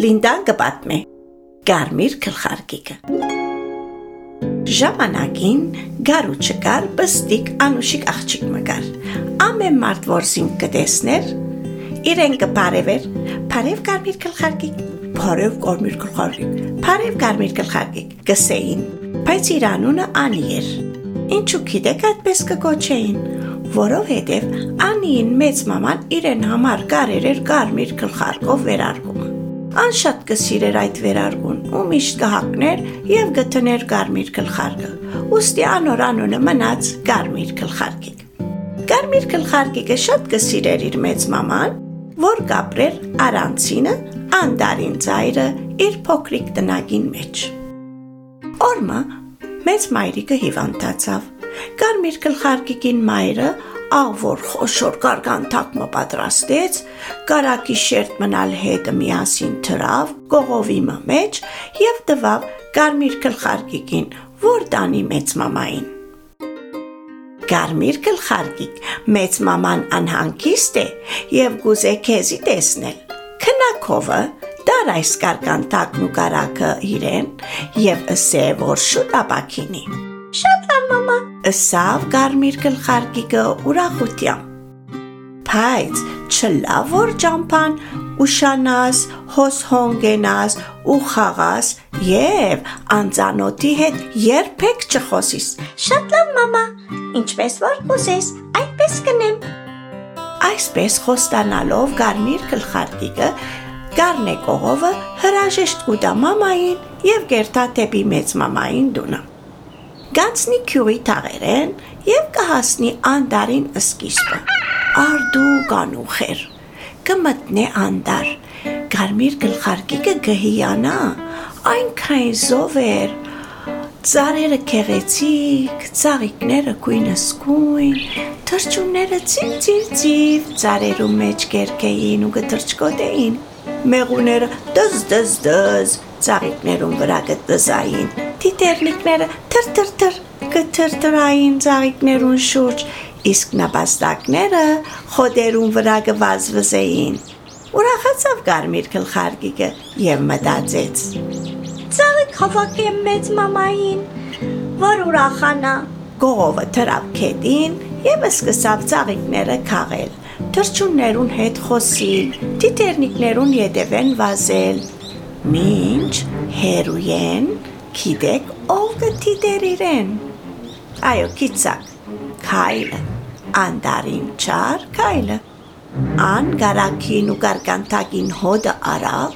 Լինդան կպատմե։ Կարմիր գլխարկիկը։ Ժամանակին գարու չկար, բստիկ անուշիկ աղջիկ մգար։ Ամեն մարդ որ զինք կտեսներ, իրեն կպարևեր, բարև կարմիր գլխարկիկ, բարև կարմիր գլխարկիկ, բարև կարմիր գլխարկիկ, կսեին, բայց իր անունը Անի էր։ Ինչու գիտեք այդպես կկոչեին, որովհետև Անիին մեծ մաման իրեն համար կարեր էր կարմիր գլխարկով վերարգում։ Ան շատ կսիրեր այդ վերարգուն ու միշտ կհակներ եւ գտներ կարմիր գլխարկը։ Ոստի անոր անունը մնաց կարմիր գլխարկիկ։ Կարմիր գլխարկիկը շատ կսիրեր իր մեծ մաման, որ կապրեր առանցինը անդարին ծայրը իր փոքրիկ տնագին մեջ։ Օրմա մեծ մայրիկը հիվանդացավ։ Կարմիր գլխարկիկին մայրը աղ որ խոշոր գարգանթակ մը պատրաստեց, կարակի շերտ մնալ հետը միասին թրավ, կողովի մեջ եւ տվավ կարմիր գլխարկիկին, որ տանի մեծ մամային։ Կարմիր գլխարկիկ, մեծ մաման անհանգիստ է եւ գուզե քեզի տեսնել։ Քնակովը դար այս կարգանտակն ու կարակը իրեն եւ ըսե որ շուտ ապակինի։ Շատ Ըսավ կարմիր գլխարկիկը ուրախությամբ։ Բայց չլավ որ ճամփան ուշանաս, հոս հոնգենաս ու խաղաս եւ անծանոթի հետ երբեք չխոսիս։ Շատ լավ մամա։ Ինչպես որ ուզես, այդպես կնեմ։ Այսպես խոստանալով կարմիր գլխարկիկը Գառնե կողովը հրաժեշտ կուտա մամային եւ գերտա տեպի մեծ մամային դունը գանցնի քյուրի թաղերեն եւ կհասնի անդարին սկիզբը։ Արդու կանուխեր։ Կմտնե անդար։ Գարմիր գլխարկիկը գհիանա, այնքան զովեր։ Ծարերը քեղեցիկ, ծաղիկները կույնսկույն, թրջունները ծիվ-ծիվ-ծիվ, ծարերու մեջ կերկեին ու գտրճկոտեին։ Մեղուները դզ-դզ-դզ, ծաղիկներուն վրա գտզային Տիտերնիկները թրթրթր կթրթրային ծաղիկներուն շուրջ, իսկ նապաստակները խոդերուն վրա գվազվզեին։ Ուրախացավ կարմիր գլխարկիկը եւ մտածեց. Ծաղիկ հավաքեմ մեծ մամային, որ ուրախանա։ Գողովը թրավ քեդին եւ սկսավ ծաղիկները քաղել թրջուններուն հետ խոսիլ, տիտերնիկներուն ետևեն վազել։ Մինչ հերուեն Գիտեք, ով կթիդեր իրեն։ Այո, գիծակ։ Քայլը, անդարին չար քայլը։ Ան գարակին ու գարգանտակին հոդը արավ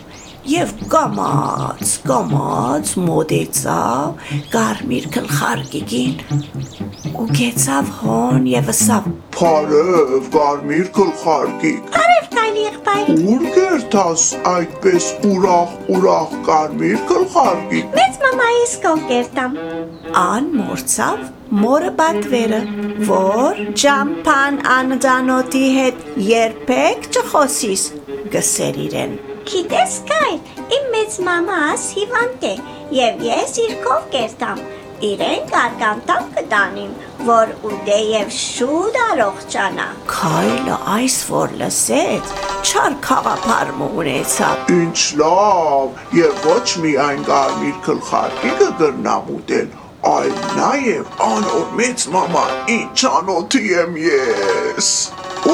եւ կամած, կամած մոդեցավ կարմիր գլխարկիկին ու գեցավ հոն եւ ասավ Փարև կարմիր գլխարկիկ Կայլի եղբայր Ուր գերտաս այդպես ուրախ ուրախ կարմիր գլխարկիկ Մեծ մամայիս կով կերտամ Ան մորցավ մորը բատվերը, որ ճամփան անձանոթի հետ երբեք չխոսիս, գսեր իրեն։ Գիտես կայ, իմ մեծ մամաս հիվանդ է եւ ես իր կով կերտամ։ Իրեն կարգանտակ կտանիմ, որ ուտե եւ շուտ առողջանա։ Քայլը այս որ լսեց, չար խաղապարմ ունեցավ։ Ինչ լավ, եւ ոչ միայն կարմիր գլխարկիկը գրնամ ուտել, այլ նաև անոր մեծ մամա ինչ անոթի եմ ես։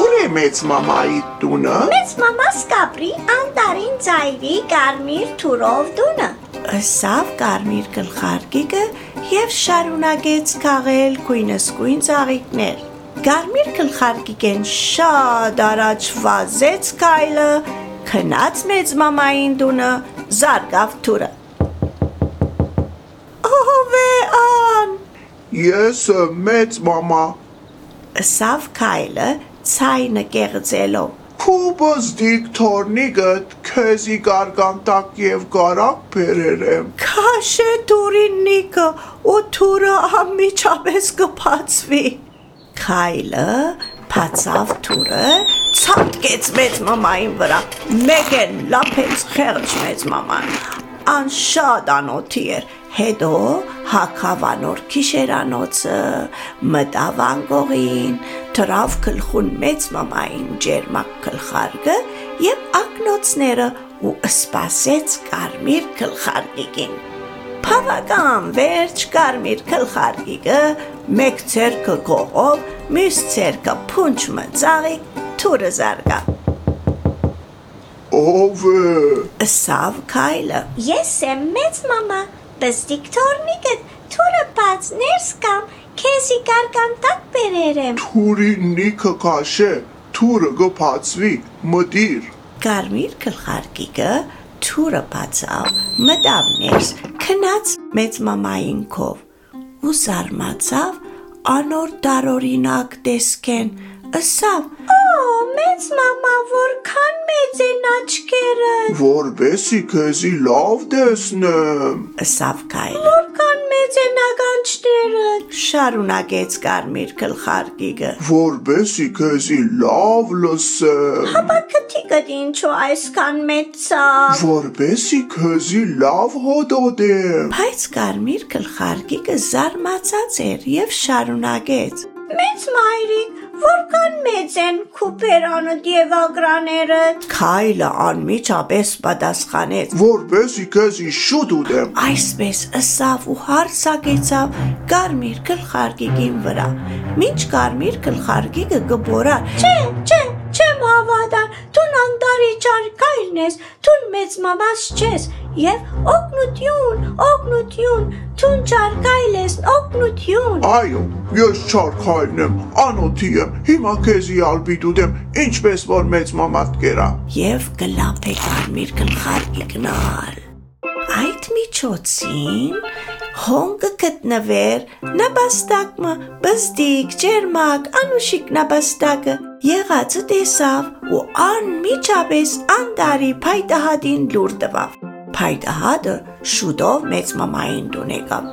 Ուր է մեծ մամայի տունը։ Մեծ մամաս կապրի անտարին ծայրի կարմիր թուրով տունը։ Ըսավ կարմիր գլխարկիկը եւ շարունակեց քաղել քույնսկույն ծաղիկներ։ Կարմիր գլխարկիկեն շատ առաջ վազեց քայլը, քնած մեծ մամային տունը, զարգավ թուրը։ Ով է ան։ Ես մեծ մամա Ըսավ քայլը ցայնը կեղծելով։ Քուբոզդիկ թորնիգդ քեզի գարգանտակ եւ կարակ բերեր եմ։ Քաշե դուրինիկը ու թուրը ամիջապես կփածվի։ Քայլը փածավ թուրը ցածկեց մեծ մամային վրա։ Մեկ էլ լափեց խեղճ մեծ մաման։ Անշاد անոթի էր հետո հակավանոր քիշերանոցը մտավ անգողին թրավ գլխուն մեծ մամային ջերմակ գլխարկը եւ ակնոցները ու սպասեց կարմիր գլխարկիկին։ Բավական վերջ կարմիր գլխարկիկը մեկ ցերկը կողով, մյուս ցերկը փունջ մծաղի թուրը զարգա։ Ով է։ Սավ քայլը։ Ես եմ մեծ մամա, բստիկ թորնիկը թուրը բաց ներս կամ քեզի կարգանտակ բերերեմ։ Թուրի նիքը կաշե, թուրը գփացվի, մդիր։ Կարմիր գլխարկիկը թուրը բացավ, մտավ ներս, քնած մեծ մամային քով ու զարմացավ անոր դարորինակ տեսքեն, ըսավ Օ, մեծ մամա, որքան մեծ են աչքերը։ Որբեսի քեզի լավ տեսնեմ։ ըսավ քայլը։ Որքան մեծ են ականջները։ Շարունակեց կարմիր գլխարկիկը։ Որբեսի քեզի լավ լսեմ։ Բակթիկը ինչու այսքան մեծա։ Որբեսի քեզի լավ հոդոդեմ։ Բայց կարմիր գլխարկիկը զարմացած էր եւ շարունակեց. Մեծ մայրիկ, որքան մեծ են քուպերանը եւ ագրաները։ Քայլը անմիջապես պատասխանեց. Որբեսի քեզի շուտ ուտեմ։ Այսպես ըսավ ու հարցակեցավ կարմիր գլխարկիկին վրա։ Մինչ կարմիր գլխարկիկը գբորա, Չէ, չէ, չեմ հավատան։ Տուն անդարի ճարկայլն ես, տուն մեծ մամաս չես եւ օգնություն, օգնություն, տուն ճարկայլ ես, օգնություն։ Այո, ես չարքայլն եմ, անոթի եմ, հիմա քեզի ալբիտ ուտեմ, ինչպես որ մեծ մամատ կերա։ եւ գլափ է կարմիր գլխարկիկն ալ։ Այդ միջոցին հոնգը գտնվեր նաբաստակը, բստիկ, ջերմակ, անուշիկ նաբաստակը եղածը տեսավ ու անմիջապես անդարի փայտահատին լուր տվավ։ Փայտահատը շուտով մեծ մամային տուն եկավ։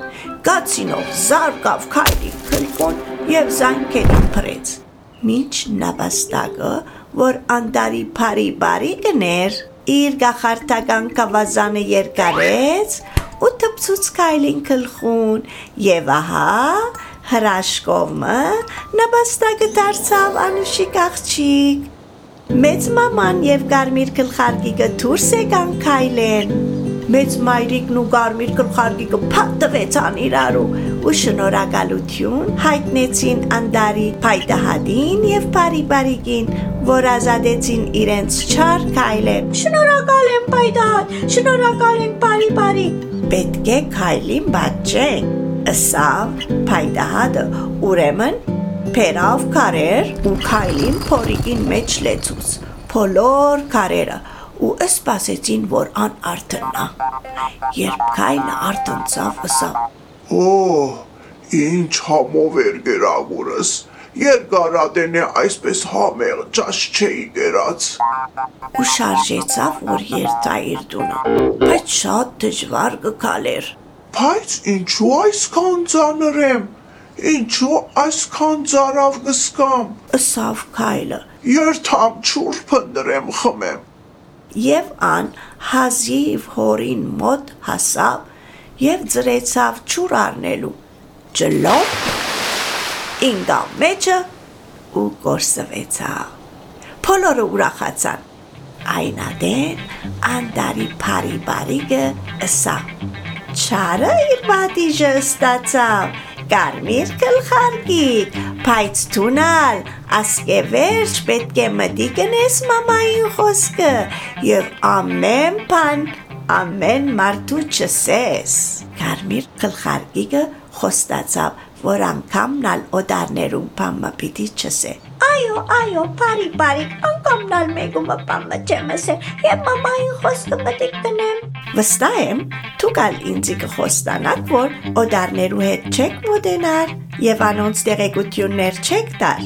Կացինով զարկավ քայլի քլկոն եւ զանգերին փրեց։ Մինչ նաբաստակը, որ անդարի բարի բարի գներ, իր գախարտական կավազանը երկարեց ու տպցուց քայլին քլխուն եւ ահա հրաշկովը նաբաստակը դարձավ անուշիկ աղջիկ Մեծ մաման եւ կարմիր գլխարկիկը դուրս եկան քայլեն։ Մեծ մայրիկն ու կարմիր գլխարկիկը փաթվեցան իրարու ու շնորհակալություն հայտնեցին անդարի փայտահատին եւ բարի բարիկին, որ ազատեցին իրենց չար քայլեն։ Շնորհակալ եմ պայդատ, շնորհակալ եմ բարի բարի։ Պետք է քայլին բաճեն։ Ասավ փայտահատը ուրեմն Փերավ կարեր ու քայլին փորիկին մեջ լեցուց։ Փոլոր կարերը ու սպասեցին, որ ան արթնա։ Երբ քայլը արթնցավ, ըսավ. Օ, ինչ համով էր գերագուրս։ Երկարատենե այսպես համեղ ճաշ չէի գերած։ ու շարժեցավ, որ երթա իր տունը։ Բայց շատ դժվար գկալեր։ Բայց ինչու այսքան ծանր եմ։ Ինչու այսքան ծարավ գսկամ։ Ըսավ քայլը։ Երթամ չուր փնդրեմ խմեմ։ Եվ ան հազիվ հորին մոտ հասավ եւ ծրեցավ ճուր առնելու։ Ջլոп ինգա մեջը ու կորսվեցավ։ Փոլորը ուրախացան։ Այնադեն անդարի բարի բարիգը ըսա։ Չարը իր բադիժը ստացավ, կարմիր գլխարկիկ, բայց թունալ, ասկե վերջ պետք է մտի գնես մամային խոսքը եւ ամեն բան ամեն մարդու չսես։ Կարմիր գլխարկիկը խոստացավ, որ անգամնալ օդարներում բամը պիտի չսե։ Այո, այո, բարի բարի, անգամնալ մեգումը բամը չեմ ասել, եւ մամային խոսքը պետք կնեմ։ Վստահ եմ, դուք ալ ինձի կխոստանաք, որ օդարներու հետ չեք մոտենար եւ անոնց տեղեկություններ չեք տար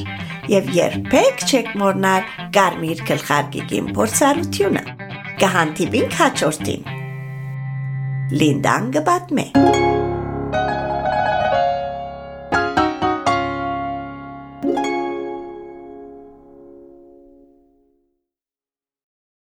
եւ երբեք չեք մոռնար կարմիր գլխարկիկին փորձառությունը։ Կհանդիպինք հաջորդին։ Լինդան գբատմե։